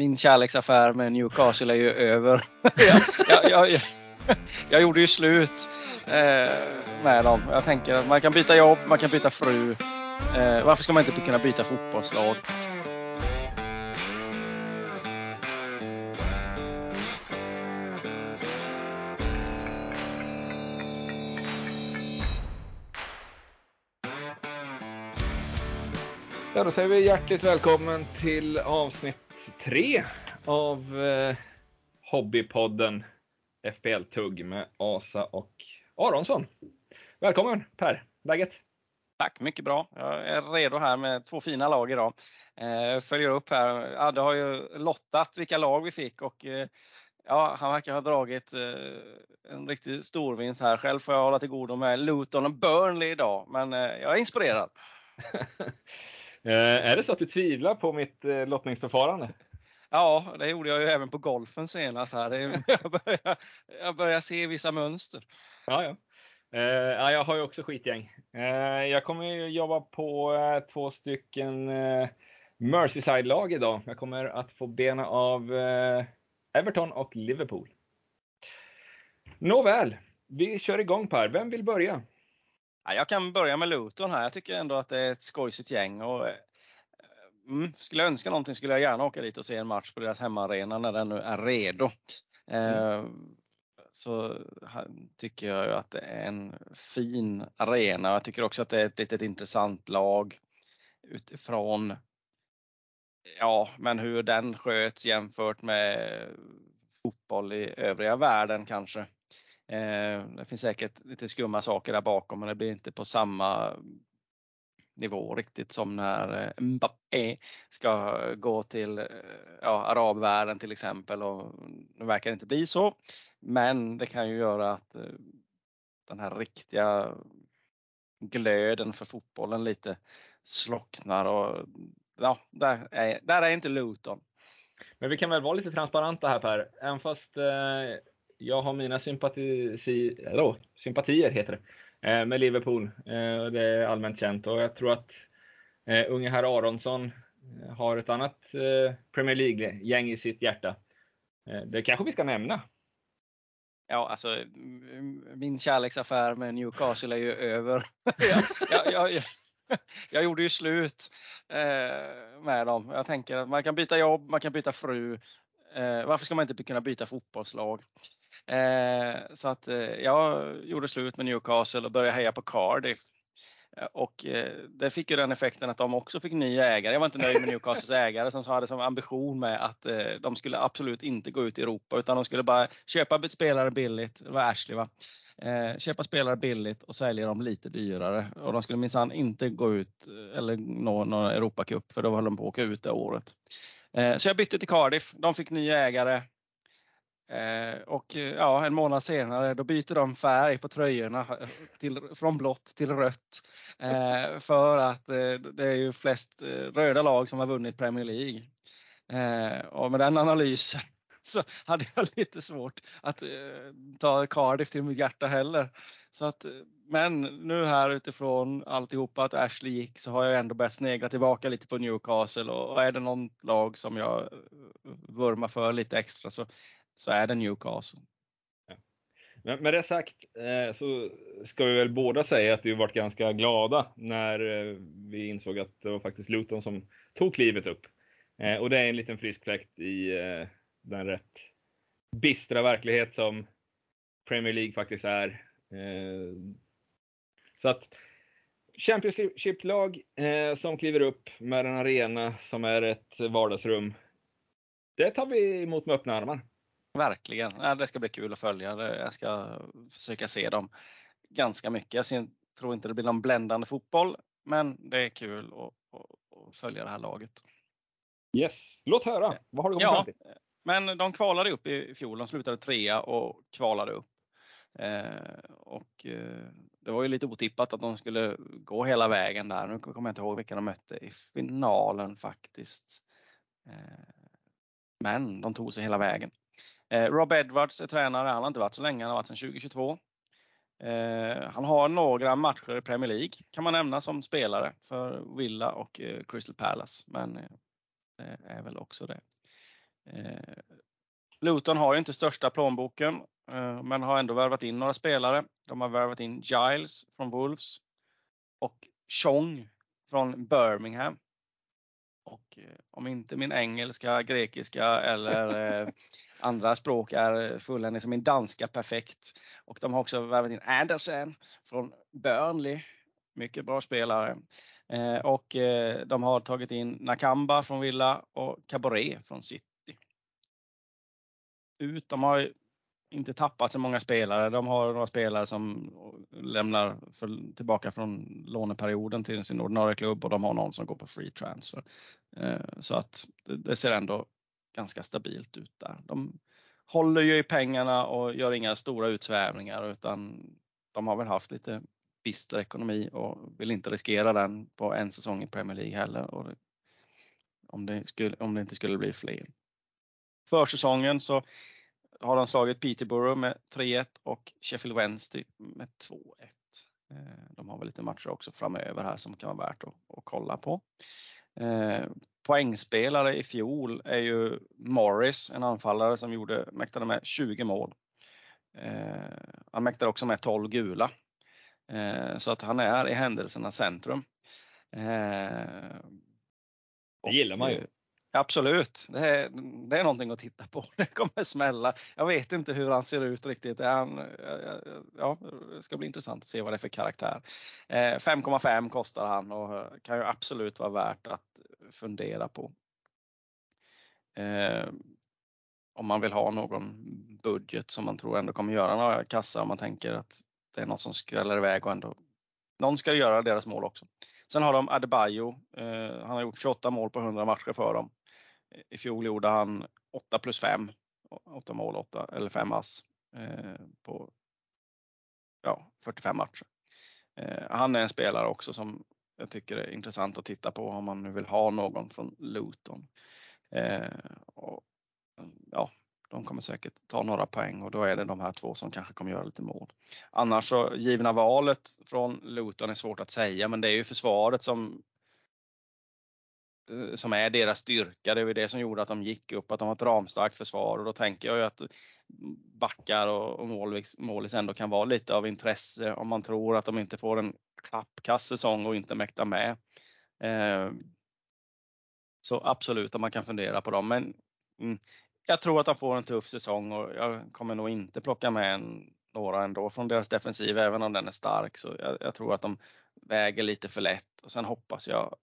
min kärleksaffär med Newcastle är ju över. jag, jag, jag, jag, gjorde ju slut eh, med dem. Jag tänker att man kan byta jobb, man kan byta fru. Eh, varför ska man inte kunna byta fotbollslag? Ja, då säger vi hjärtligt välkommen till avsnitt tre av eh, Hobbypodden FPL-tugg med Asa och Aronsson. Välkommen Per! Läget? Tack, mycket bra. Jag är redo här med två fina lag idag. Eh, följer upp här. Adde har ju lottat vilka lag vi fick och eh, ja, han verkar ha dragit eh, en riktigt stor vinst här. Själv får jag hålla till godo med Luton och Burnley idag, men eh, jag är inspirerad. Eh, är det så att du tvivlar på mitt eh, lottningsförfarande? Ja, det gjorde jag ju även på golfen senast här. Jag börjar, jag börjar se vissa mönster. Ja, ja. Eh, jag har ju också skitgäng. Eh, jag kommer ju jobba på eh, två stycken Merseyside-lag idag. Jag kommer att få bena av Everton och Liverpool. Nåväl, vi kör igång Per. Vem vill börja? Jag kan börja med Luton här. Jag tycker ändå att det är ett skojsigt gäng. Och, mm, skulle jag önska någonting skulle jag gärna åka dit och se en match på deras hemmaarena när den nu är redo. Mm. Eh, så tycker jag att det är en fin arena. Jag tycker också att det är ett litet intressant lag utifrån ja, men hur den sköts jämfört med fotboll i övriga världen kanske. Eh, det finns säkert lite skumma saker där bakom men det blir inte på samma nivå riktigt som när eh, Mbappé ska gå till eh, ja, arabvärlden till exempel och nu verkar det inte bli så. Men det kan ju göra att eh, den här riktiga glöden för fotbollen lite slocknar och ja, där är, där är inte Luton. Men vi kan väl vara lite transparenta här Per, även fast eh, jag har mina sympati, eller, sympatier heter det, Eh, med Liverpool. Eh, det är allmänt känt och jag tror att eh, unge herr Aronsson eh, har ett annat eh, Premier League-gäng i sitt hjärta. Det kanske vi ska nämna. Ja, alltså min kärleksaffär med Newcastle är ju över. jag, jag, jag, jag, gjorde ju slut med dem. Jag tänker att man kan byta jobb, man kan byta fru. varför ska man inte kunna byta fotbollslag? Eh, så att eh, jag gjorde slut med Newcastle och började heja på Cardiff. Eh, och eh, det fick ju den effekten att de också fick nya ägare. Jag var inte nöjd med Newcastles ägare som hade som ambition med att eh, de skulle absolut inte gå ut i Europa utan de skulle bara köpa spelare billigt. Det var Ashley va? Eh, köpa spelare billigt och sälja dem lite dyrare. Och de skulle minsann inte gå ut eller nå någon Europacup för då höll de på att åka ut det året. Så jag bytte till Cardiff. De fick nya ägare. Eh, och eh, ja, en månad senare då byter de färg på tröjorna eh, till, från blått till rött. Eh, för att eh, det är ju flest eh, röda lag som har vunnit Premier League. och med den analysen så hade jag lite svårt att ta Cardiff till mitt hjärta heller. Så att, men nu här utifrån alltihopa att Ashley gick så har jag ändå börjat snegla tillbaka lite på Newcastle och är det någon lag som jag vurmar för lite extra så så är det Newcastle. Ja. Men med det sagt eh, så ska vi väl båda säga att vi varit ganska glada när eh, vi insåg att det var faktiskt Luton som tog klivet upp. Eh, och det är en liten frisk fläkt i den rätt bistra verklighet som Premier League faktiskt är. Så att Championship-lag som kliver upp med en arena som är ett vardagsrum. Det tar vi emot med öppna armar. Verkligen. Ja, det ska bli kul att följa. Jag ska försöka se dem ganska mycket. Jag tror inte det blir någon bländande fotboll, men det är kul att, att följa det här laget. Yes, låt höra. Vad har du kommit ja, fram till? Men de kvalade upp i fjol. De slutade trea och kvalade upp. Eh, och eh, det var ju lite otippat att de skulle gå hela vägen där. Nu kommer jag inte ihåg vilka de mötte i finalen faktiskt. Eh, men de tog sig hela vägen. Eh, Rob Edwards är tränare, han har inte varit så länge, han har varit sedan 2022. Eh, han har några matcher i Premier League kan man nämna som spelare för Villa och eh, Crystal Palace. Men det är väl också det. Luton har ju inte största plånboken, men har ändå värvat in några spelare. De har värvat in Giles från Wolves och Chong från Birmingham. Och om inte min engelska, grekiska eller andra språk är fulländning som min danska perfekt. Och de har också värvat in Andersen från Burnley. Mycket bra spelare. Eh, och eh, de har tagit in Nakamba från Villa och Cabaret från City. Ut, de har inte tappat så många spelare. De har några spelare som lämnar för, tillbaka från låneperioden till sin ordinarie klubb och de har någon som går på free transfer. Eh, så att det ser ändå ganska stabilt ut där. De håller ju i pengarna och gör inga stora utsvävningar, utan de har väl haft lite bister ekonomi och vill inte riskera den på en säsong i Premier League heller. Om det skulle, om det inte skulle bli fler. Försäsongen så har de slagit Peterborough med 3-1 och Sheffield Wednesday med 2-1. Eh, de har väl lite matcher också framöver här som kan vara värt att kolla på. Eh, Poängspelare i fjol är ju Morris, en anfallare som gjorde, mäktade med 20 mål. Han mäktade också med 12 gula. Så att han är i händelsernas centrum. Det gillar man ju. Absolut, det är, det är någonting att titta på. Det kommer smälla. Jag vet inte hur han ser ut riktigt. Han, ja, det ska bli intressant att se vad det är för karaktär. 5,5 kostar han och kan ju absolut vara värt att fundera på. Eh, om man vill ha någon budget som man tror ändå kommer göra några kassa, om man tänker att det är något som skräller iväg och ändå någon ska göra deras mål också. Sen har de Adebayo. Eh, han har gjort 28 mål på 100 matcher för dem. I fjol gjorde han 8 plus 5. 8 mål, 8 eller 5 ass eh, på ja, 45 matcher. Han är en spelare också som jag tycker är intressant att titta på om man nu vill ha någon från Luton. Eh, och ja, de kommer säkert ta några poäng och då är det de här två som kanske kommer göra lite mål. Annars så givna valet från Luton är svårt att säga, men det är ju försvaret som Eh, som är deras styrka. Det var det som gjorde att de gick upp, att de har ett ramstarkt försvar och då tänker jag ju att backar och målis ändå kan vara lite av intresse om man tror att de inte får en klappkass säsong och inte mäktar med. Eh, så absolut att man kan fundera på dem, men mm, jag tror att de får en tuff säsong och jag kommer nog inte plocka med några ändå från deras defensiv, även om den är stark. Så jag tror att de väger lite för lätt och sen hoppas jag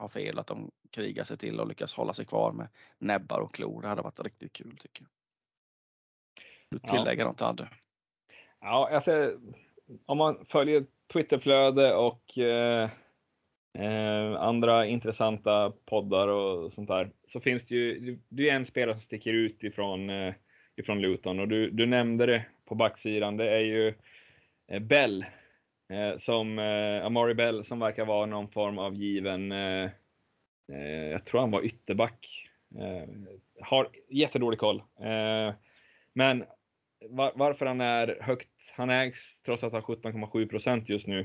ha fel, att de krigar sig till och lyckas hålla sig kvar med näbbar och klor. Det hade varit riktigt kul tycker jag. Du tillägger något Adde? Ja, alltså om man följer Twitterflöde och eh, andra intressanta poddar och sånt där, så finns det ju, det är en spelare som sticker ut ifrån, eh, ifrån Luton och du, du nämnde det på backsidan. Det är ju eh, Bell Eh, Eh, som eh, Amari Bell som verkar vara någon form av given, eh, eh, jag tror han var ytterback. Eh, har jättedålig koll. Eh, men var, varför han är högt, han ägs trots att han har 17,7 procent just nu.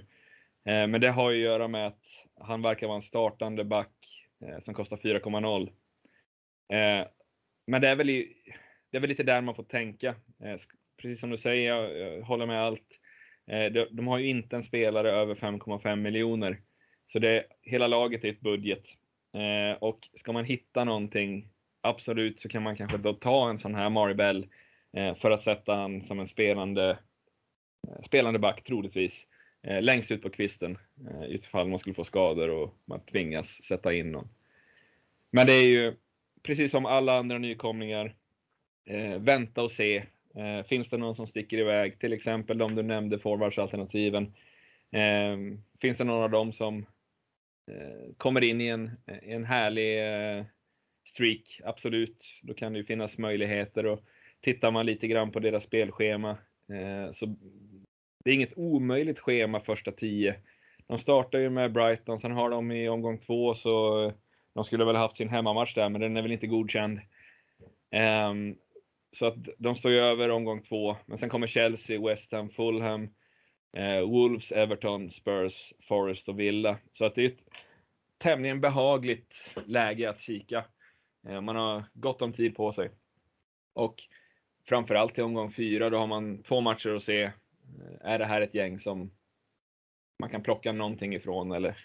Eh, men det har ju att göra med att han verkar vara en startande back som kostar 4,0. men det är, väl det är väl lite där man får tänka. precis som du säger, jag, jag håller med allt Eh, de, de har ju inte en spelare över 5,5 miljoner. Så det, hela laget är ett budget. Eh, och ska man hitta någonting, absolut så kan man kanske då ta en sån här Maribel eh, för att sätta han som en spelande, eh, spelande back troligtvis. Eh, längst ut på kvisten utifall man skulle få skador och man tvingas sätta in någon. Men det är ju precis som alla andra nykomlingar, vänta och se Eh, finns det någon som sticker iväg? Till exempel de du nämnde, forwardsalternativen. Eh, finns det någon av dem som eh, kommer in i en, en härlig eh, streak? Absolut, då kan det ju finnas möjligheter och tittar man lite grann på deras spelschema eh, så det är inget omöjligt schema första tio. De startar ju med Brighton, sen har de i omgång två så de skulle väl haft sin hemmamatch där, men den är väl inte godkänd. Um, så att de står ju över omgång två. Men sen kommer Chelsea, West Ham, Fulham, eh, Wolves, Everton, Spurs, Forest och Villa. Så att det är ett tämligen behagligt läge att kika. Eh, man har gott om tid på sig. Och framförallt i omgång fyra, då har man två matcher att se. Eh, är det här ett gäng som man kan plocka någonting ifrån eller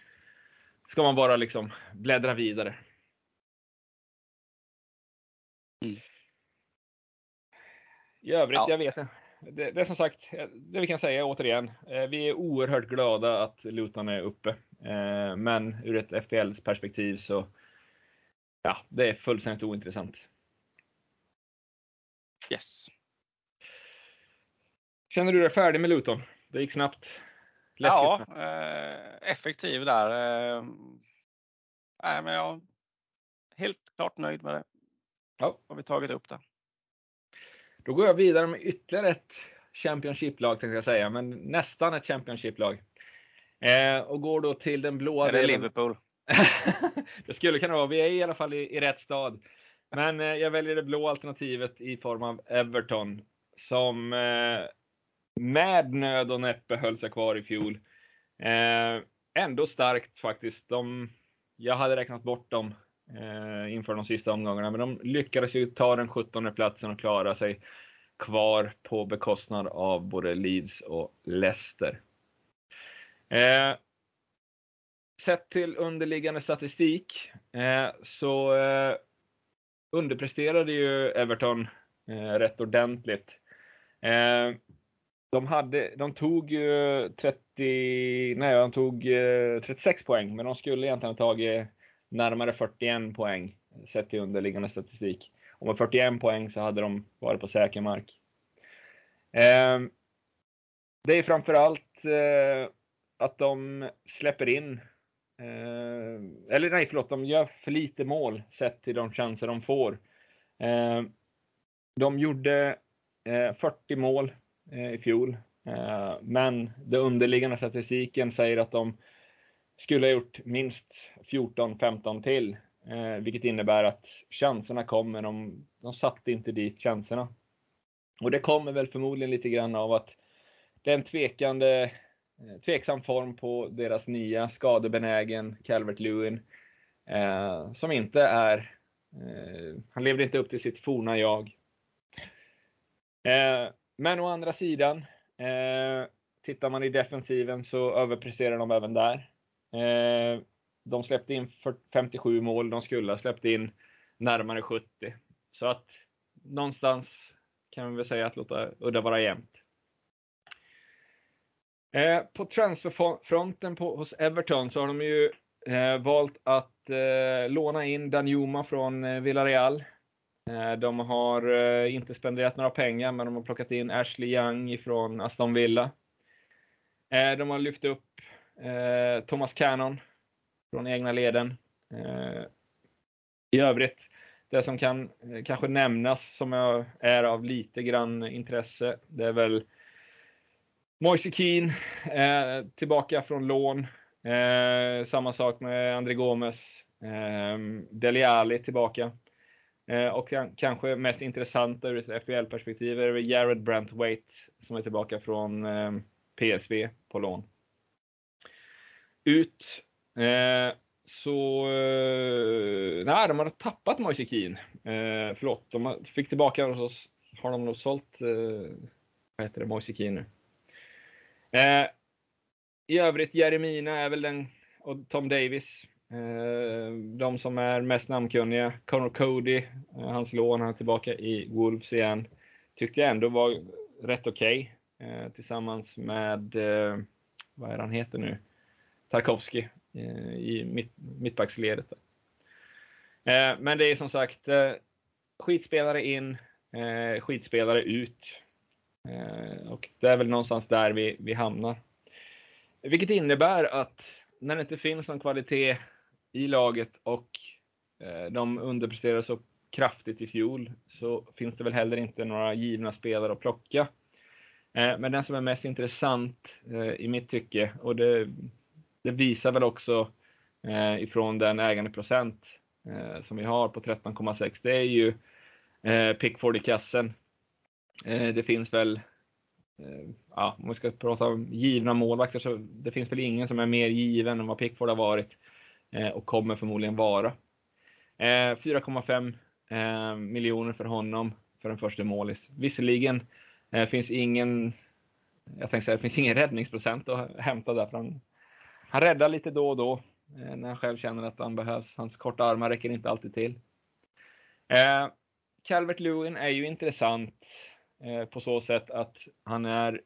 ska man bara liksom bläddra vidare? Mm. I övrigt, ja. jag vet inte. Det, det är som sagt, det vi kan säga återigen, eh, vi är oerhört glada att Luton är uppe. Eh, men ur ett FPL-perspektiv så, ja, det är fullständigt ointressant. Yes. Känner du dig färdig med Luton? Det gick snabbt. Läskigt ja, eh, effektiv där. Eh, nej, men jag är helt klart nöjd med det. Ja. Har vi tagit upp det. Då går jag vidare med ytterligare ett Championship-lag tänkte jag säga, men nästan ett Championship-lag. Eh, och går då till den blåa Är det delen. Liverpool? det skulle kunna vara. Vi är i alla fall i, i rätt stad. Men eh, jag väljer det blå alternativet i form av Everton som eh, med nöd och näppe höll sig kvar i fjol. Eh, ändå starkt faktiskt. De, jag hade räknat bort dem eh, inför de sista omgångarna, men de lyckades ju ta den 17 platsen och klara sig kvar på bekostnad av både Leeds och Leicester. Eh, sett till underliggande statistik eh, så eh, underpresterade ju Everton eh, rätt ordentligt. Eh, de, hade, de tog ju 30, nej de tog eh, 36 poäng, men de skulle egentligen ha tagit närmare 41 poäng sett till underliggande statistik. Och med 41 poäng så hade de varit på säker mark. Eh, det är framförallt eh, att de släpper in, eh, eller nej förlåt, de gör för lite mål sett till de chanser de får. Eh, de gjorde eh, 40 mål eh, i fjol, eh, men den underliggande statistiken säger att de skulle ha gjort minst 14-15 till, eh, vilket innebär att chanserna kommer. De, de satte inte dit chanserna. Och det kommer väl förmodligen lite grann av att det är en tvekande, eh, tveksam form på deras nya skadebenägen Calvert Lewin. Eh, som inte är, eh, han levde inte upp till sitt forna jag. Eh, men å andra sidan, eh, tittar man i defensiven så överpresterar de även där. Eh, de släppte in 57 mål, de skulle ha släppt in närmare 70. Så att någonstans kan vi väl säga att låta udda vara jämnt. Eh, på transferfronten på, hos Everton så har de ju eh, valt att eh, låna in Danjuma från eh, Villarreal. Eh, de har eh, inte spenderat några pengar, men de har plockat in Ashley Young från Aston Villa. Eh, de har lyft upp Eh, Thomas Cannon från egna leden. Eh, I övrigt, det som kan eh, kanske nämnas som är av lite grann intresse, det är väl Moise Keane tillbaka från lån. Samma sak med André Gomes. Eh, Dele Alli tillbaka. Och kanske mest intressanta ur ett FBL-perspektiv är Jared Brantwaite som är tillbaka från PSV på lån ut. Eh, så, eh, nej, de har tappat Moise Keane. Eh, förlåt, de fick tillbaka och så har de nog sålt, eh, vad heter det, Moise Keane nu. Eh, I övrigt, Jeremina är väl den, och Tom Davis, eh, de som är mest namnkunniga. Connor Cody, eh, hans lån, han är tillbaka i Wolves igen. Tyckte jag ändå var rätt okej. Okay, eh, tillsammans med, eh, vad är han heter nu? Tarkovski eh, i mitt, mittbacksledet. Eh, men det är som sagt eh, skitspelare in, eh, skitspelare ut. Eh, och det är väl någonstans där vi, vi hamnar. Vilket innebär att när det inte finns någon kvalitet i laget och eh, de underpresterar så kraftigt i fjol så finns det väl heller inte några givna spelare att plocka. Men den som är mest intressant i mitt tycke, och det det visar väl också eh, ifrån den ägandeprocent eh, som vi har på 13,6. Det är ju eh, Pickford i kassen. Eh, det finns väl, eh, ja, om vi ska prata om givna målvakter så det finns väl ingen som är mer given än vad Pickford har varit eh, och kommer förmodligen vara. Eh, 4,5 eh, miljoner för honom för en första målis. Visserligen eh, finns ingen, jag tänkte säga, det finns ingen räddningsprocent att hämta där. Han, han räddar lite då och då eh, när han själv känner att han behövs. Hans korta armar räcker inte alltid till. Eh, Calvert Lewin är ju intressant eh, på så sätt att han är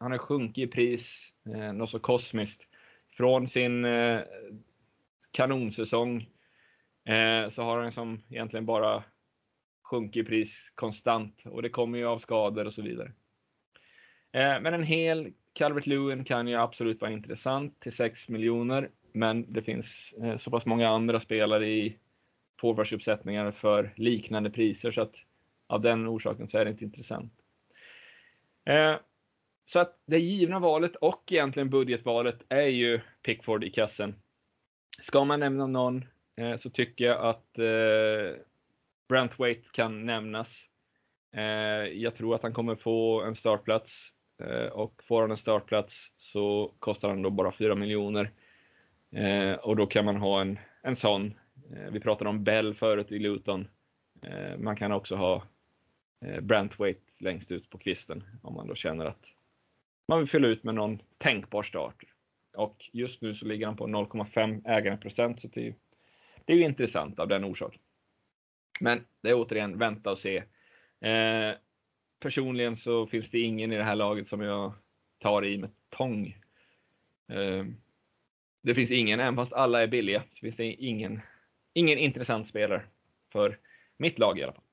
han har sjunkit i pris eh, något så kosmiskt. Från sin eh, kanonsäsong eh, så har han som egentligen bara sjunkit i pris konstant och det kommer ju av skador och så vidare. Eh, men en hel Calvert Lewin kan ju absolut vara intressant till 6 miljoner, men det finns eh, så pass många andra spelare i forwardsuppsättningar för liknande priser så att av den orsaken så är det inte intressant. Eh, så att det givna valet och egentligen budgetvalet är ju Pickford i kassen. Ska man nämna någon eh, så tycker jag att Brent Waite kan nämnas. Jag tror att han kommer få en startplats Eh, och får han en startplats så kostar han då bara 4 miljoner. Eh, och då kan man ha en, en sån. Eh, vi pratade om Bell förut i Luton. Eh, man kan också ha eh, Brent längst ut på kvisten om man då känner att man vill fylla ut med någon tänkbar start. Och just nu så ligger han på 0,5 ägarprocent, så det är, det är ju intressant av den orsaken. Men det är återigen vänta och se. Eh, personligen så finns det ingen i det här laget som jag tar i med tång. Eh, det finns ingen, även fast alla är billiga, så finns det ingen, ingen intressant spelare för mitt lag i alla fall.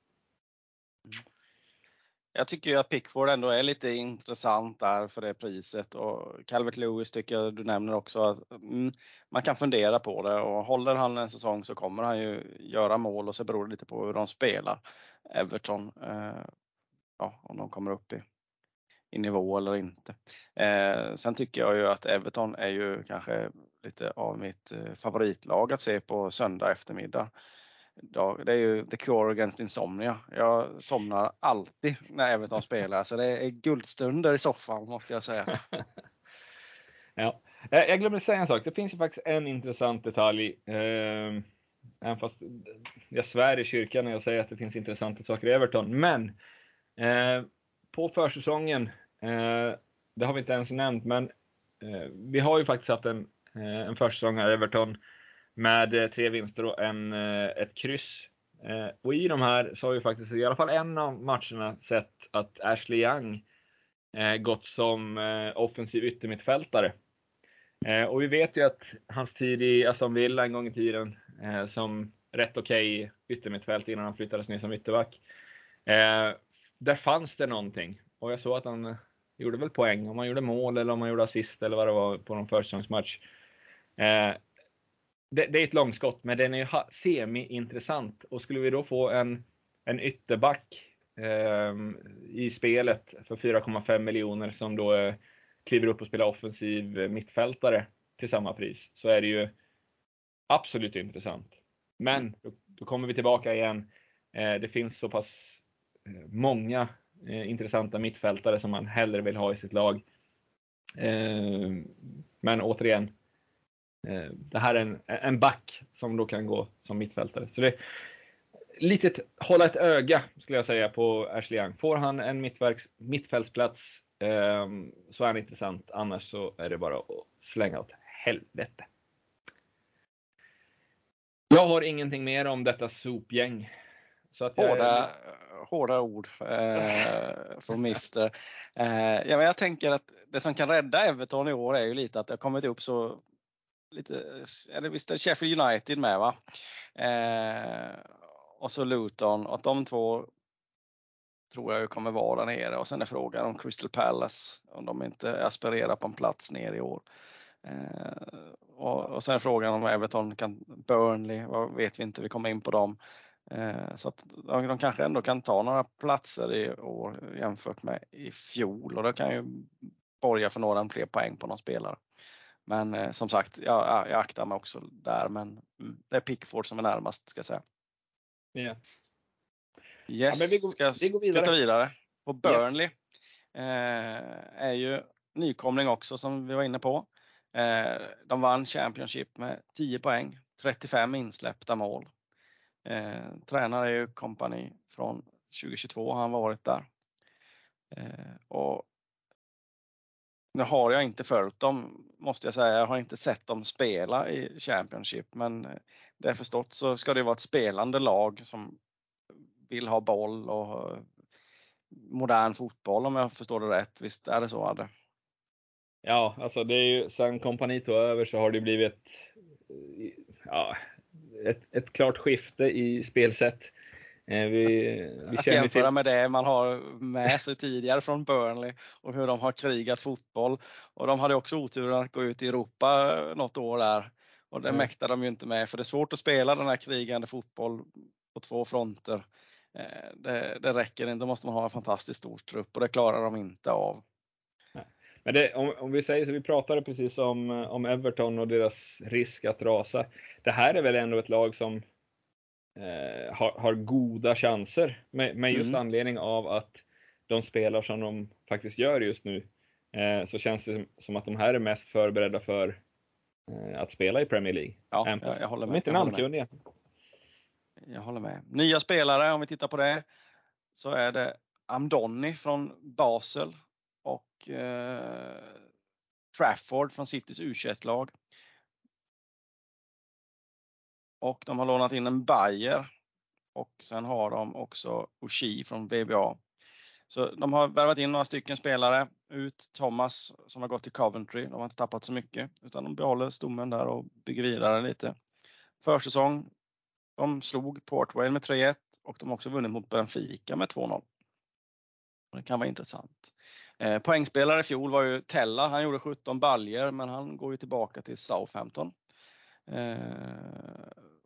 Jag tycker ju att Pickford ändå är lite intressant där för det priset och Calvert Lewis tycker jag du nämner också att mm, man kan fundera på det och håller han en säsong så kommer han ju göra mål och så beror det lite på hur de spelar. Everton, eh, ja, om de kommer upp i, i nivå eller inte. Eh, sen tycker jag ju att Everton är ju kanske lite av mitt eh, favoritlag att se på söndag eftermiddag det är ju The Cure Against Insomnia. Jag somnar alltid när Everton spelar så det är guldstunder i soffan måste jag säga. ja. Eh, jag glömde säga en sak. Det finns ju faktiskt en intressant detalj. Eh, även fast jag svär i kyrkan när jag säger att det finns intressanta saker i Everton. Men Eh, på försäsongen, eh, det har vi inte ens nämnt, men eh, vi har ju faktiskt haft en, eh, en försäsong här i Everton med eh, tre vinster och en, eh, ett kryss. Eh, och i de här så har vi faktiskt i alla fall en av matcherna sett att Ashley Young eh, gått som eh, offensiv yttermittfältare. Och vi vet ju att hans tid i Aston Villa en gång i tiden som rätt okej okay yttermittfält innan han flyttades ner som ytterback. Där fanns det någonting och jag såg att han eh, gjorde väl poäng, om han gjorde mål eller om han gjorde assist eller vad det var på någon försäsongsmatch eh, det, det, är ett långskott, men den är semi-intressant. Och skulle vi då få en, en ytterback eh, i spelet för 4,5 miljoner som då eh, kliver upp och spelar offensiv mittfältare till samma pris, så är det ju absolut intressant. Men då, då kommer vi tillbaka igen. Eh, det finns så pass Eh, många eh, intressanta mittfältare som man hellre vill ha i sitt lag. Eh, men återigen, Eh, det här är en, en back som då kan gå som mittfältare. Så det är litet hålla ett öga skulle jag säga på Ashley Young. Får han en mittverks, mittfältsplats eh, så är han intressant. Annars så är det bara att slänga åt helvete. Jag har ingenting mer om detta sopgäng. Så att hårda, hårda ord eh, från Mister. Eh, ja, men jag tänker att det som kan rädda Everton i år är ju lite att det har kommit upp så lite, eller visst är Sheffield United med va? Eh, och så Luton och att de två tror jag kommer vara där nere och sen är frågan om Crystal Palace om de inte aspirerar på en plats ner i år. Eh, och, och sen är frågan om Everton kan, Burnley, vad vet vi inte, vi kommer in på dem. Eh, så att de, kanske ändå kan ta några platser i år jämfört med i fjol och det kan ju borga för några fler poäng på någon spelare. Men eh, som sagt, jag, jag aktar mig också där. Men mm, det är Pickford som är närmast ska jag säga. Yeah. Yes, ja, vi går, ska, vi går vidare. Ska ta vidare. På Burnley yes. eh, är ju nykomling också som vi var inne på. Eh, de vann Championship med 10 poäng, 35 insläppta mål. Eh, tränare är ju kompani från 2022 har han varit där. Eh, och nu har jag inte följt dem, måste jag säga. Jag har inte sett dem spela i Championship, men eh, det jag förstått så ska det vara ett spelande lag som vill ha boll och eh, modern fotboll om jag förstår det rätt. Visst är det så, Adde? Ja, alltså det är ju sen kompaniet tog över så har det blivit eh, ja, ett, ett klart skifte i spelsätt. Eh, vi, vi att jämföra till... med det man har med sig tidigare från Burnley och hur de har krigat fotboll. Och de hade också oturen att gå ut i Europa något år där. Och det mm. mäktade de ju inte med för det är svårt att spela den här krigande fotboll på två fronter. Eh, det, det räcker inte, då måste man ha en fantastiskt stor trupp och det klarar de inte av. Men det, om, om, vi säger så, vi pratade precis om, om Everton och deras risk att rasa. Det här är väl ändå ett lag som eh, har, har, goda chanser med, med just mm. anledning av att de spelar som de faktiskt gör just nu. Eh, så känns det som att de här är mest förberedda för eh, att spela i Premier League. Ja, jag, jag håller med. De är inte namnkunniga. Jag håller med. Nya spelare, om vi tittar på det, så är det Amdoni från Basel och eh, Trafford från Citys U21-lag. Och de har lånat in en Bayer och sen har de också Oshie från VBA. Så de har värvat in några stycken spelare. Ut Thomas som har gått till Coventry. De har inte tappat så mycket utan de behåller stommen där och bygger vidare lite. Försäsong. De slog Portway med 3-1 och de har också vunnit mot Benfica med 2-0. Det kan vara intressant. Eh, poängspelare i fjol var ju Tella. Han gjorde 17 baljer men han går ju tillbaka till Southampton. Eh,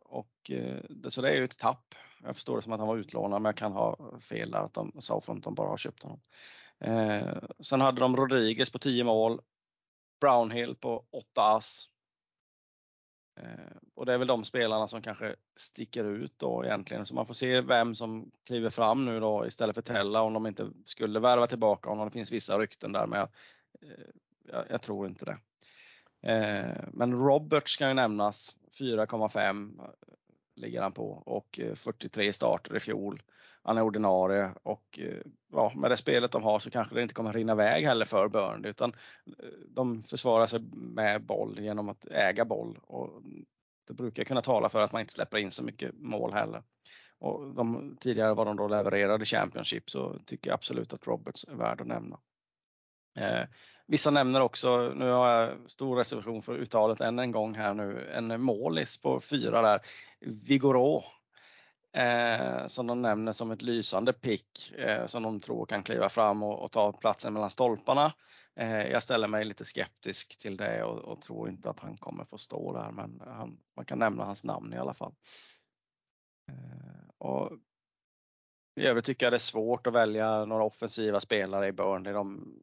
och, eh, så det är ju ett tapp. Jag förstår det som att han var utlånad men jag kan ha fel där att de Southampton bara har köpt honom. Eh, sen hade de Rodriguez på 10 mål. Brownhill på 8 ass. Eh, och det är väl de spelarna som kanske sticker ut då egentligen. Så man får se vem som kliver fram nu då istället för Tella om de inte skulle värva tillbaka honom. Det finns vissa rykten där men jag, eh, jag, jag tror inte det. Eh, men Roberts kan ju nämnas. 4,5 ligger han på och 43 starter i fjol. Han är ordinarie och eh, ja, med det spelet de har så kanske det inte kommer rinna iväg heller för Burnley utan eh, de försvarar sig med boll genom att äga boll och det brukar kunna tala för att man inte släpper in så mycket mål heller. Och de, tidigare vad de då levererade Championship så tycker jag absolut att Roberts är värd att nämna. Eh, vissa nämner också, nu har jag stor reservation för uttalet än en gång här nu, en målis på fyra där, Vigoro. Eh, som de nämner som ett lysande pick eh, som de tror kan kliva fram och, och ta platsen mellan stolparna. Eh, jag ställer mig lite skeptisk till det och, och, tror inte att han kommer få stå där men han, man kan nämna hans namn i alla fall. Eh, och I övrigt tycker jag det är svårt att välja några offensiva spelare i Burnley. De,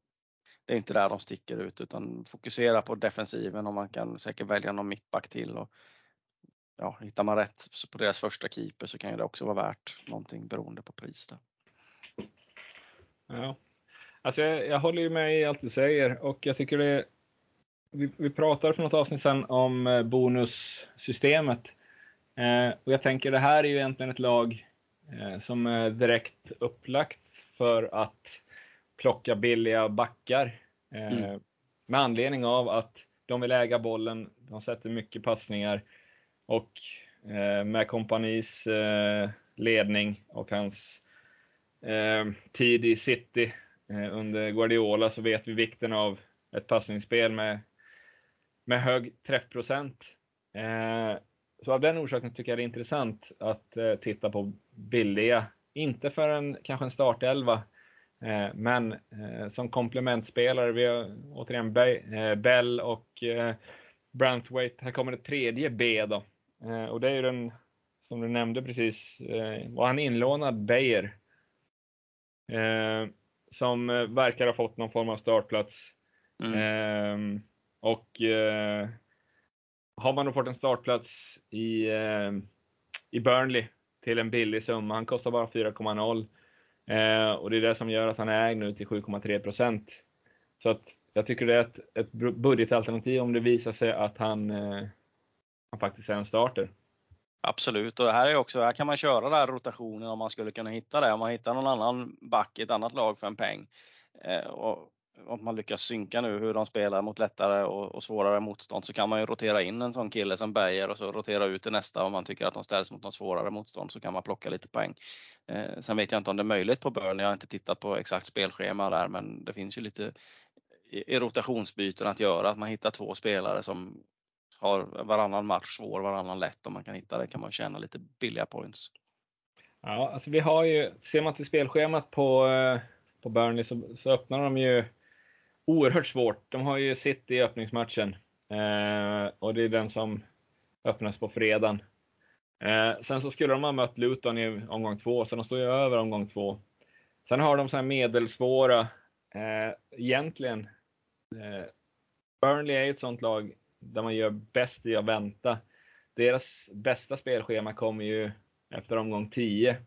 det är inte där de sticker ut utan fokusera på defensiven och man kan säkert välja någon mittback till. Och, ja, hittar man rätt på deras första keeper så kan det också vara värt någonting beroende på pris. Där. Ja, alltså jag, jag håller ju med i allt du säger och jag tycker det vi, vi pratade för något avsnitt sedan om eh, bonussystemet. Eh, och jag tänker det här är ju egentligen ett lag eh, som är direkt upplagt för att plocka billiga backar. Eh, mm. Med anledning av att de vill äga bollen, de sätter mycket passningar och eh, med kompanis eh, ledning och hans eh, tid i City under Guardiola så vet vi vikten av ett passningsspel med, med hög träffprocent. Så av den orsaken tycker jag det är intressant att titta på billiga, inte för en kanske en startelva, men som komplementspelare, vi har återigen Bell och Brantwaite. Här kommer det tredje B då. Och det är ju den, som du nämnde precis, var han inlånad Beijer. Som verkar ha fått någon form av startplats. Mm. Och har man då fått en startplats i, i Burnley till en billig summa, han kostar bara 4,0 Eh, och det är det som gör att han är ägd nu till 7,3 procent. Så att jag tycker det är ett, ett budgetalternativ om det visar sig att han, eh, han faktiskt är en starter. Absolut, och här är också, här kan man köra den här rotationen om man skulle kunna hitta det. Om man hittar någon annan back i ett annat lag för en peng. Eh, och om man lyckas synka nu hur de spelar mot lättare och, och, svårare motstånd så kan man ju rotera in en sån kille som Beijer och så rotera ut det nästa om man tycker att de ställs mot något svårare motstånd så kan man plocka lite poäng. Eh, sen vet jag inte om det är möjligt på Burn. Jag har inte tittat på exakt spelschema där men det finns ju lite i, i rotationsbyten att göra. Att man hittar två spelare som har varannan match svår, varannan lätt. Om man kan hitta det kan man tjäna lite billiga points. Ja, alltså vi har ju, ser man till spelschemat på, eh, på Burnley så, så öppnar de ju oerhört svårt. De har ju City i öppningsmatchen eh, och det är den som öppnas på fredagen. Eh, sen så skulle de ha mött Luton i omgång två, så de står ju över omgång två. Sen har de så här medelsvåra, eh, egentligen, eh, Burnley är ju ett sånt lag där man gör bäst i att vänta. Deras bästa spelschema kommer ju efter omgång 10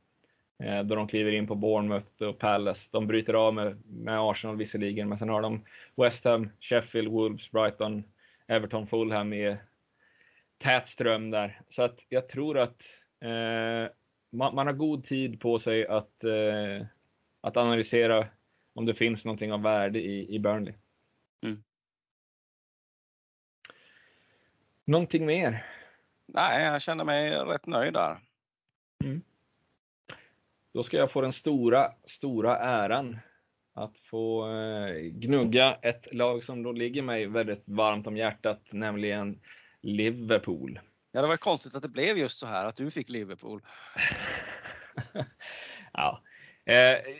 eh, då de kliver in på Bournemouth och Palace. De bryter av med, med Arsenal visserligen, men sen har de West Ham, Sheffield, Wolves, Brighton, Everton, Fulham i tät ström där. Så att jag tror att eh, man, man, har god tid på sig att, eh, att analysera om det finns någonting av värde i, i Burnley. Mm. Någonting mer? Nej, jag känner mig rätt nöjd där. Mm. Då ska jag få den stora, stora äran att få eh, gnugga ett lag som då ligger mig väldigt varmt om hjärtat, nämligen Liverpool. Ja, det var konstigt att det blev just så här, att du fick Liverpool. ja. Eh,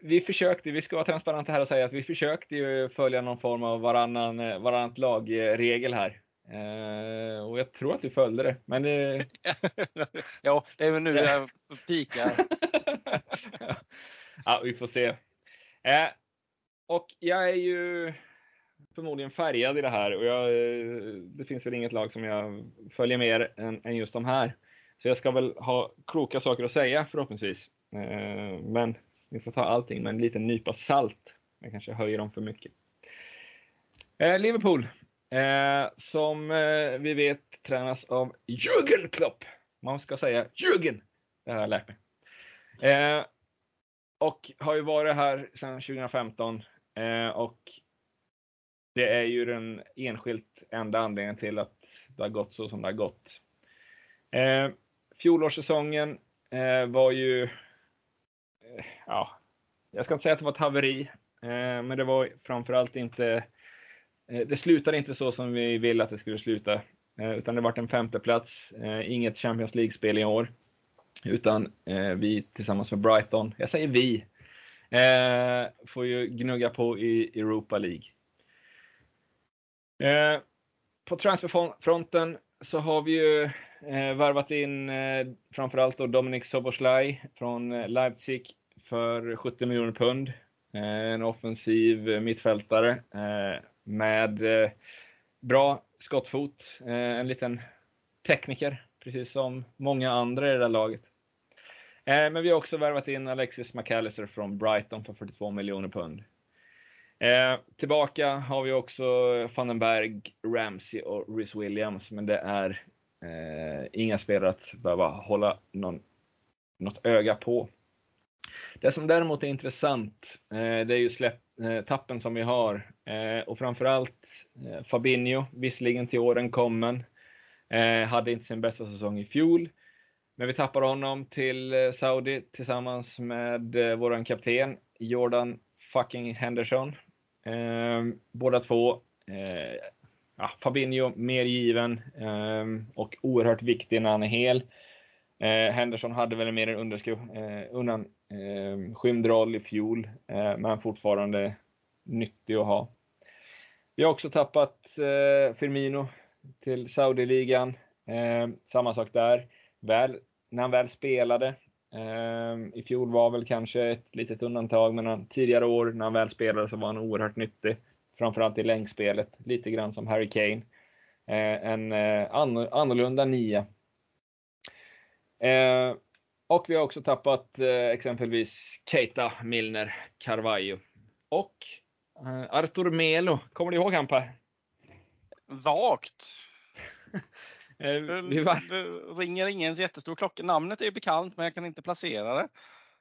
vi försökte, vi ska vara transparenta här och säga att vi försökte ju följa någon form av varannan, eh, varannat lag-regel här. Uh, och jag tror att du följde det. Men det... ja, det är väl nu jag pikar. ja, vi får se. Uh, och jag är ju förmodligen färgad i det här och jag, det finns väl inget lag som jag följer mer än, än just de här. Så jag ska väl ha kloka saker att säga förhoppningsvis. Uh, men vi får ta allting med en liten nypa salt. Jag kanske höjer dem för mycket. Liverpool Eh, som eh, vi vet tränas av Jürgen Klopp. Man ska säga Jürgen. Det har jag lärt mig. Eh, och har ju varit här sedan 2015 eh, och det är ju den enskilt enda anledningen till att det har gått så som det har gått. Eh, fjolårssäsongen eh, var ju, eh, ja, jag ska inte säga att det var ett haveri, eh, men det var framförallt inte Eh, Eh, det slutade inte så som vi ville att det skulle sluta, eh, utan det vart en femteplats. Eh, inget Champions League-spel i år, utan vi tillsammans med Brighton, jag säger vi, får ju gnugga på i Europa League. På transferfronten så har vi ju varvat in framförallt då Dominic Soboslaj från Leipzig för 70 miljoner pund. En offensiv mittfältare med eh, bra skottfot, eh, en liten tekniker, precis som många andra i det där laget. Eh, men vi har också värvat in Alexis McAllister från Brighton för 42 miljoner pund. Eh, tillbaka har vi också van den Berg, Ramsey och Rhys Williams, men det är eh, inga spelare att behöva hålla någon, något öga på. Det som däremot är intressant, eh, det är ju släpp, eh, tappen som vi har Eh, och framförallt eh, Fabinho, visserligen till åren kommen, eh, hade inte sin bästa säsong i fjol. Men vi tappar honom till eh, Saudi tillsammans med eh, våran kapten Jordan fucking Henderson. Eh, båda två, eh, ja, Fabinho mer given eh, och oerhört viktig när han är hel. Eh, Henderson hade väl mer en underskriv, eh, undan eh, skymd roll i fjol, eh, men fortfarande nyttig att ha. Vi har också tappat eh, Firmino till Saudi-ligan. Eh, samma sak där. Väl, när han väl spelade, ehm, i fjol var väl kanske ett litet undantag, men han, tidigare år när han väl spelade så var han oerhört nyttig. Framförallt i längdspelet, lite grann som Harry Kane. Eh, en eh, annorlunda nia. Ehm, Eh, och vi har också tappat eh, exempelvis Keita, Milner, Carvalho. Och Uh, Artur Melo, kommer du ihåg han Per? Vagt. Eh, vi var... Det ringer ingen jättestor klocka. Namnet är bekant, men jag kan inte placera det.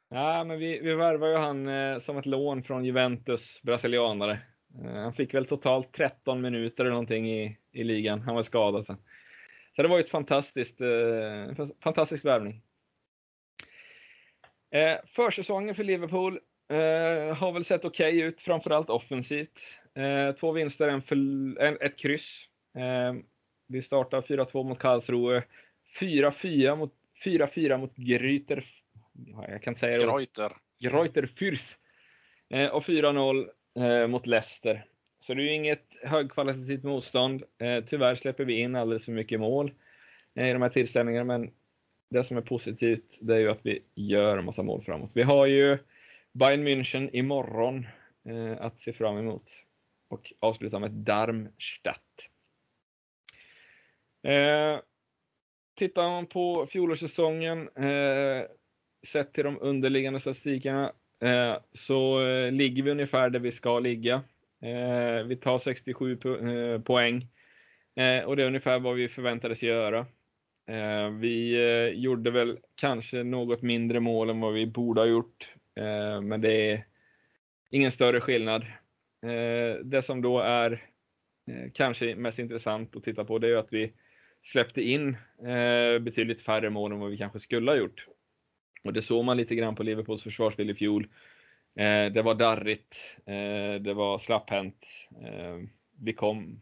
Ja, men vi, vi värvar ju han eh, som ett lån från Juventus, brasilianare. Eh, han fick väl totalt 13 minuter eller någonting i, i ligan. Han var skadad sen. Så det var ju ett fantastiskt, eh, fantastisk värvning. Eh, försäsongen för Liverpool eh, har väl sett okej okay ut, framförallt offensivt. Eh, två vinster, en för, en, ett kryss. Eh, vi startar 4-2 mot Karlsruhe. 4-4 mot, 4-4 mot Gryter. Jag kan inte säga det. Greuter. Greuter Fürth. Eh, och 4-0 eh, mot Leicester. Så det är ju inget högkvalitativt motstånd. Tyvärr släpper vi in alldeles för mycket mål i de här tillställningarna, men det som är positivt det är ju att vi gör en massa mål framåt. Vi har ju Bayern München imorgon eh, att se fram emot och avsluta med Darmstadt. Eh, tittar man på fjolårssäsongen, eh, sett till de underliggande statistikerna, eh, så eh, ligger vi ungefär där vi ska ligga. Eh, vi tar 67 po eh, poäng eh, och det är ungefär vad vi förväntades göra. Eh, vi eh, gjorde väl kanske något mindre mål än vad vi borde ha gjort, eh, men det är ingen större skillnad. det som då är kanske mest intressant att titta på det är att vi släppte in eh, betydligt färre mål än vad vi kanske skulle ha gjort. Och det såg man lite grann på Liverpools försvarsspel i fjol. Eh, det var darrigt, eh, det var slapphänt. Eh, vi kom,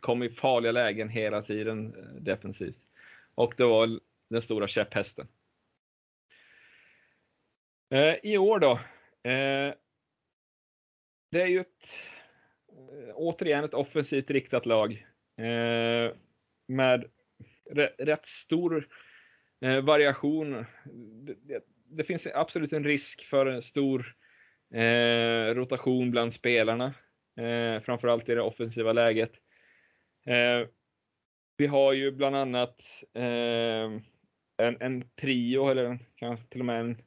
kom i farliga lägen hela tiden eh, defensivt. Och det var den stora käpphästen. Eh, I år då. Eh, det är ju ett, eh, återigen ett offensivt riktat lag eh, med rätt stor eh, variation. Det, det, det, finns absolut en risk för en stor eh, rotation bland spelarna, eh, framförallt i det offensiva läget. Vi har ju bland annat eh, en, en, trio, eller kanske till och med en,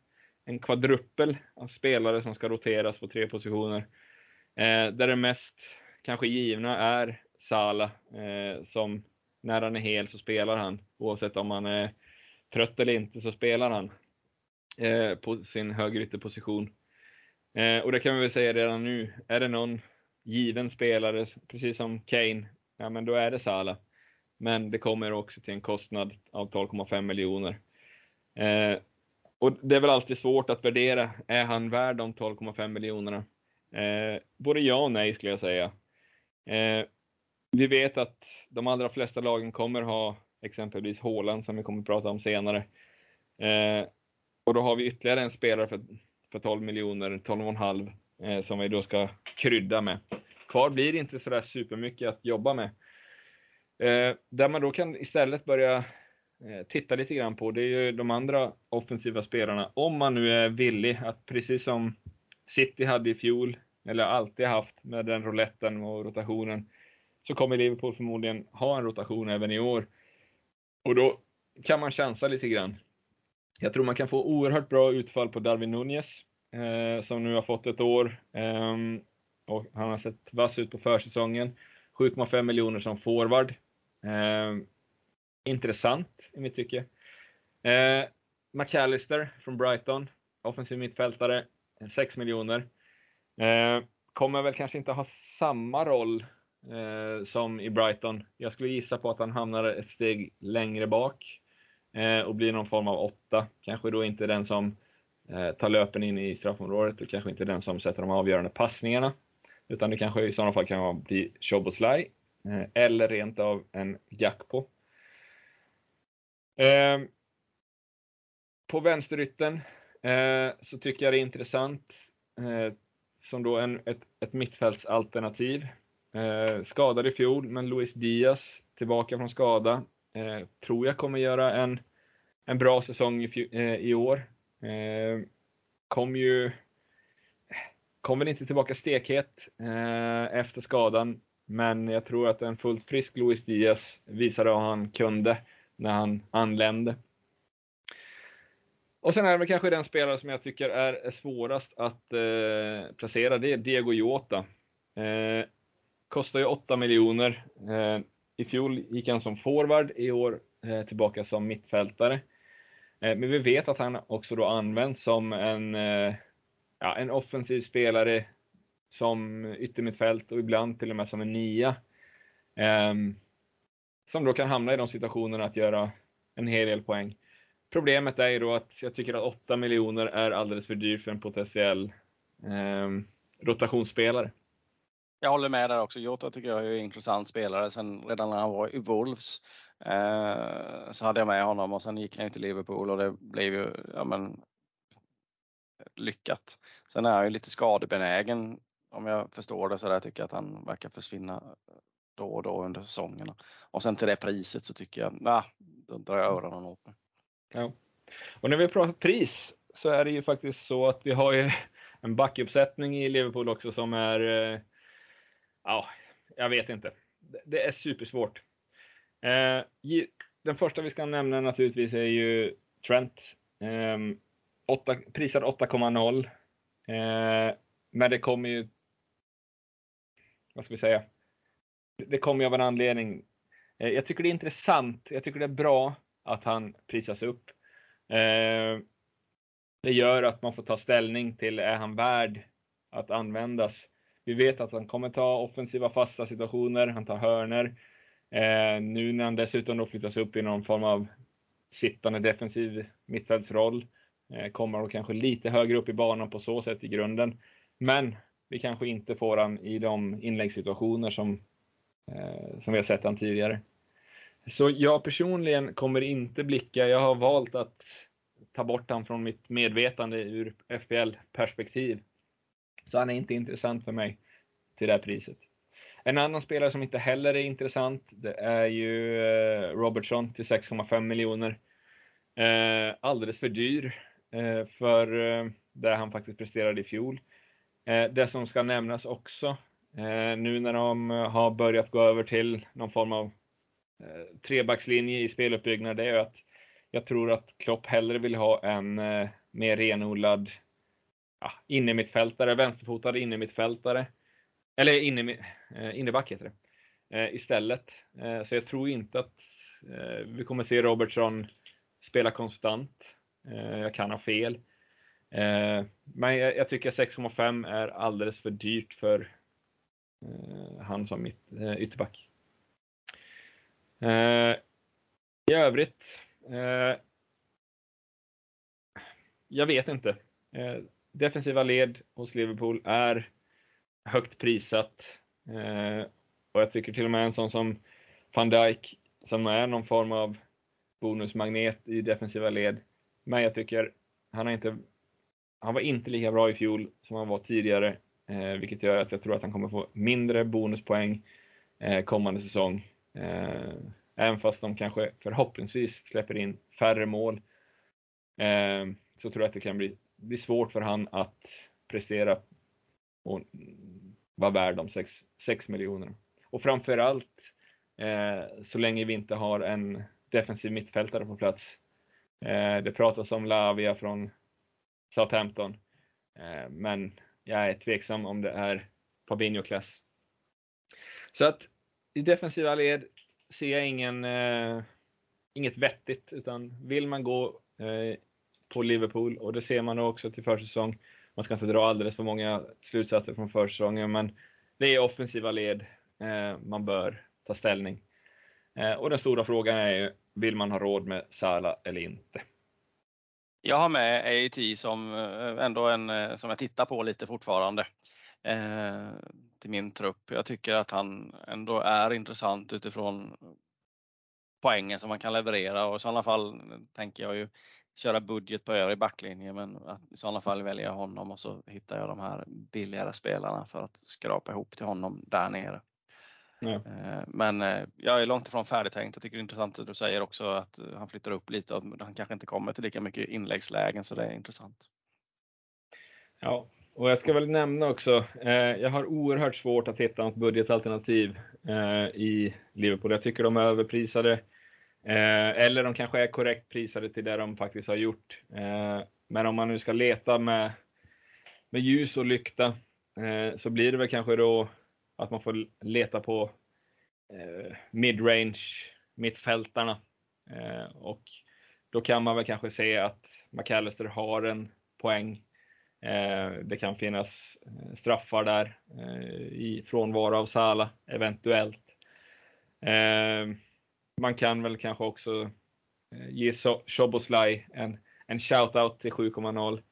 en kvadruppel av spelare som ska roteras på tre positioner. Eh, där det mest kanske givna är Sala eh, som när han är hel så spelar han. Oavsett om han är trött eller inte så spelar han eh, på sin högerytterposition. Eh, och det kan vi väl säga redan nu. Är det någon given spelare, precis som Kane, ja men då är det Salah. Men det kommer också till en kostnad av 12,5 miljoner. Eh, och det är väl alltid svårt att värdera. Är han värd de 12,5 miljonerna? Eh, både ja och nej skulle jag säga. Eh, vi vet att de allra flesta lagen kommer ha exempelvis Håland som vi kommer att prata om senare. Eh, och då har vi ytterligare en spelare för, för 12 miljoner, 12,5 eh, som vi då ska krydda med. Kvar blir inte sådär supermycket att jobba med. Eh, där man då kan istället börja eh, titta lite grann på, det är ju de andra offensiva spelarna. Om man nu är villig att precis som City hade i fjol, eller alltid haft med den rouletten och rotationen, så kommer Liverpool förmodligen ha en rotation även i år. Och då kan man chansa lite grann. Jag tror man kan få oerhört bra utfall på Darwin Nunez, eh, som nu har fått ett år. Eh, och han har sett vass ut på försäsongen. 7,5 miljoner som forward. Eh, intressant i mitt tycke. Eh, McAllister från Brighton, offensiv mittfältare, 6 miljoner. Eh, kommer väl kanske inte ha samma roll eh, som i Brighton. Jag skulle gissa på att han hamnar ett steg längre bak eh, och blir någon form av åtta. Kanske då inte den som eh, tar löpen in i straffområdet och kanske inte den som sätter de avgörande passningarna. Utan det kanske i sådana fall kan bli Choboslaj Eh, eller rent av en Gakpo. Eh, på vänsterytten eh, så tycker jag det är intressant eh, som då en, ett, ett mittfältsalternativ Eh, skadad i fjol, men Luis Diaz tillbaka från skada. Eh, tror jag kommer göra en, en bra säsong i, eh, i år. Eh, kom ju kom väl inte tillbaka stekhet eh, efter skadan, men jag tror att en fullt frisk Luis Diaz visade vad han kunde när han anlände. Och sen är det kanske den spelare som jag tycker är svårast att eh, placera, det är Diego Jota. Eh, Kostar ju 8 miljoner. Eh, I fjol gick han som forward, i år eh, tillbaka som mittfältare. Eh, men vi vet att han också då används som en, eh, ja, en offensiv spelare som yttermittfält och ibland till och med som en nia. Ehm, som då kan hamna i de situationerna att göra en hel del poäng. Problemet är ju då att jag tycker att 8 miljoner är alldeles för dyrt för en potentiell eh, rotationsspelare. Jag håller med där också. Jota tycker jag är en intressant spelare. Sen redan när han var i Wolves eh, så hade jag med honom och sen gick han till Liverpool och det blev ju ja, men, lyckat. Sen är han ju lite skadebenägen om jag förstår det så där. Jag tycker att han verkar försvinna då och då under säsongerna. Och sen till det priset så tycker jag, nah, då drar jag öronen åt mig. Ja. Och när vi pratar pris så är det ju faktiskt så att vi har ju en backuppsättning i Liverpool också som är, eh, ja, jag vet inte. Det är supersvårt. Eh, den första vi ska nämna naturligtvis är ju Trent. Ehm, prisad 8,0. Eh, men det kommer ju, vad ska vi säga, det kommer ju av en anledning. Eh, jag tycker det är intressant, jag tycker det är bra att han prisas upp. Eh, det gör att man får ta ställning till, är han värd att användas? Vi vet att han kommer ta offensiva fasta situationer, han tar hörner. Eh, nu när han dessutom då flyttas upp i någon form av sittande defensiv mittfältsroll kommer han kanske lite högre upp i banan på så sätt i grunden. Men vi kanske inte får han i de inläggssituationer som, eh, som vi har sett han tidigare. Så jag personligen kommer inte blicka, jag har valt att ta bort han från mitt medvetande ur FPL-perspektiv. Så han är inte intressant för mig till det här priset. En annan spelare som inte heller är intressant, det är ju eh, Robertson till 6,5 miljoner. Eh, alldeles för dyr eh, för eh, det han faktiskt presterade i fjol. Eh, det som ska nämnas också, eh, nu när de eh, har börjat gå över till någon form av eh, trebackslinje i speluppbyggnad det är att jag tror att Klopp hellre vill ha en eh, mer renodlad ja, innermittfältare, vänsterfotad innermittfältare. Eller inne, eh, innerback heter det. Eh, istället. Eh, så jag tror inte att eh, vi kommer se Robertson spela konstant. Eh, jag kan ha fel. Eh, men jag, jag tycker 6,5 är alldeles för dyrt för eh, han som mitt eh, ytterback. Eh, I övrigt, eh, jag vet inte. Eh, defensiva led hos Liverpool är högt prissatt. Eh, och jag tycker till och med en sån som van Dijk, som är någon form av bonusmagnet i defensiva led. Men jag tycker han har inte, han var inte lika bra i fjol som han var tidigare, eh, vilket gör att jag tror att han kommer få mindre bonuspoäng eh, kommande säsong. Eh, även fast de kanske förhoppningsvis släpper in färre mål. Eh, så tror jag att det kan bli, bli svårt för han att prestera och vara värd de 6 miljonerna. Och framförallt eh, så länge vi inte har en defensiv mittfältare på plats. Eh, det pratas om Lavia från Southampton. Eh, men jag är tveksam om det är Fabinho-klass. Så att i defensiva led ser jag ingen, eh, inget vettigt, utan vill man gå eh, på Liverpool, och det ser man också till försäsong, man ska inte dra alldeles för många slutsatser från försäsongen, men det är offensiva led eh, man bör ta ställning. Eh, och den stora frågan är ju, vill man ha råd med Sala eller inte? Jag har med AIT som eh, ändå en eh, som jag tittar på lite fortfarande eh, till min trupp. Jag tycker att han ändå är intressant utifrån poängen som man kan leverera och i sådana fall tänker jag ju köra budget på övrig backlinje men att i sådana fall väljer jag honom och så hittar jag de här billigare spelarna för att skrapa ihop till honom där nere. Ja. Eh, men eh, jag är långt ifrån färdigtänkt. Jag tycker det är intressant att du säger också att han flyttar upp lite och han kanske inte kommer till lika mycket inläggslägen så det är intressant. Ja, och jag ska väl nämna också, eh, jag har oerhört svårt att hitta något budgetalternativ eh, i Liverpool. Jag tycker de är överprisade. Eh, eller de kanske är korrekt prisade till det de faktiskt har gjort. Eh, men om man nu ska leta med, med ljus och lykta eh, så blir det väl kanske då att man får leta på eh, midrange mittfältarna. Eh, och då kan man väl kanske se att McAllister har en poäng. Eh, det kan finnas eh, straffar där eh, i frånvaro av Sala eventuellt. Eh, man kan väl kanske också eh, ge Shoboslaj en, en shout-out till 7,0.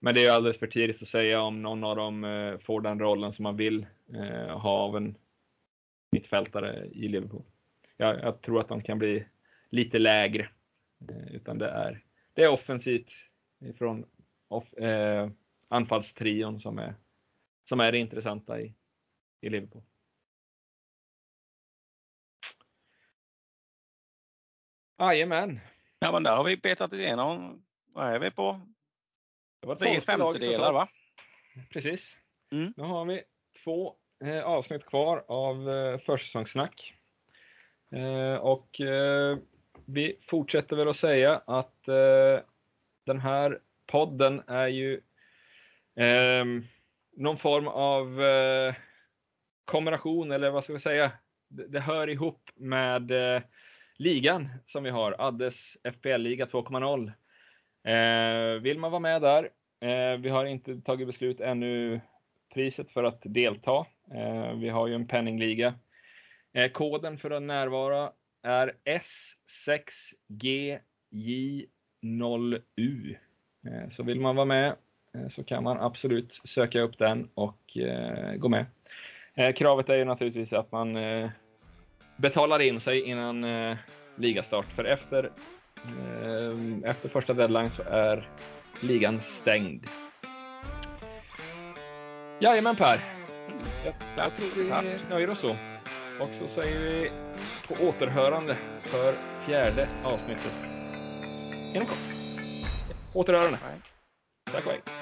Men det är alldeles för tidigt att säga om någon av dem får den rollen som man vill ha av en mittfältare i Liverpool. Jag, jag tror att de kan bli lite lägre. Utan det är, det är offensivt från off, eh, anfallstrion som är, som är det intressanta i, i Liverpool. Jajamän. Ja, men där har vi petat igenom. Vad är vi på? Det var tre femtedelar va? Precis. Mm. Nu har vi två eh, avsnitt kvar av eh, försäsongssnack. Eh, och eh, vi fortsätter väl att säga att eh, den här podden är ju eh, någon form av eh, kombination, eller vad ska vi säga? Det, det hör ihop med eh, ligan som vi har, Addes FPL-liga 2.0. Eh, vill man vara med där? Eh, vi har inte tagit beslut ännu priset för att delta. Eh, vi har ju en penningliga. Eh, koden för att närvara är S6GJ0U. Eh, så vill man vara med så kan man absolut söka upp den och gå med. Kravet är ju naturligtvis att man betalar in sig innan ligastart, för efter, efter första deadline så är ligan stängd. Jajamän Per! Jag, jag tror vi nöjer oss så. Och så säger vi på återhörande för fjärde avsnittet. Inom kort. Yes. Återhörande. Tack och hej.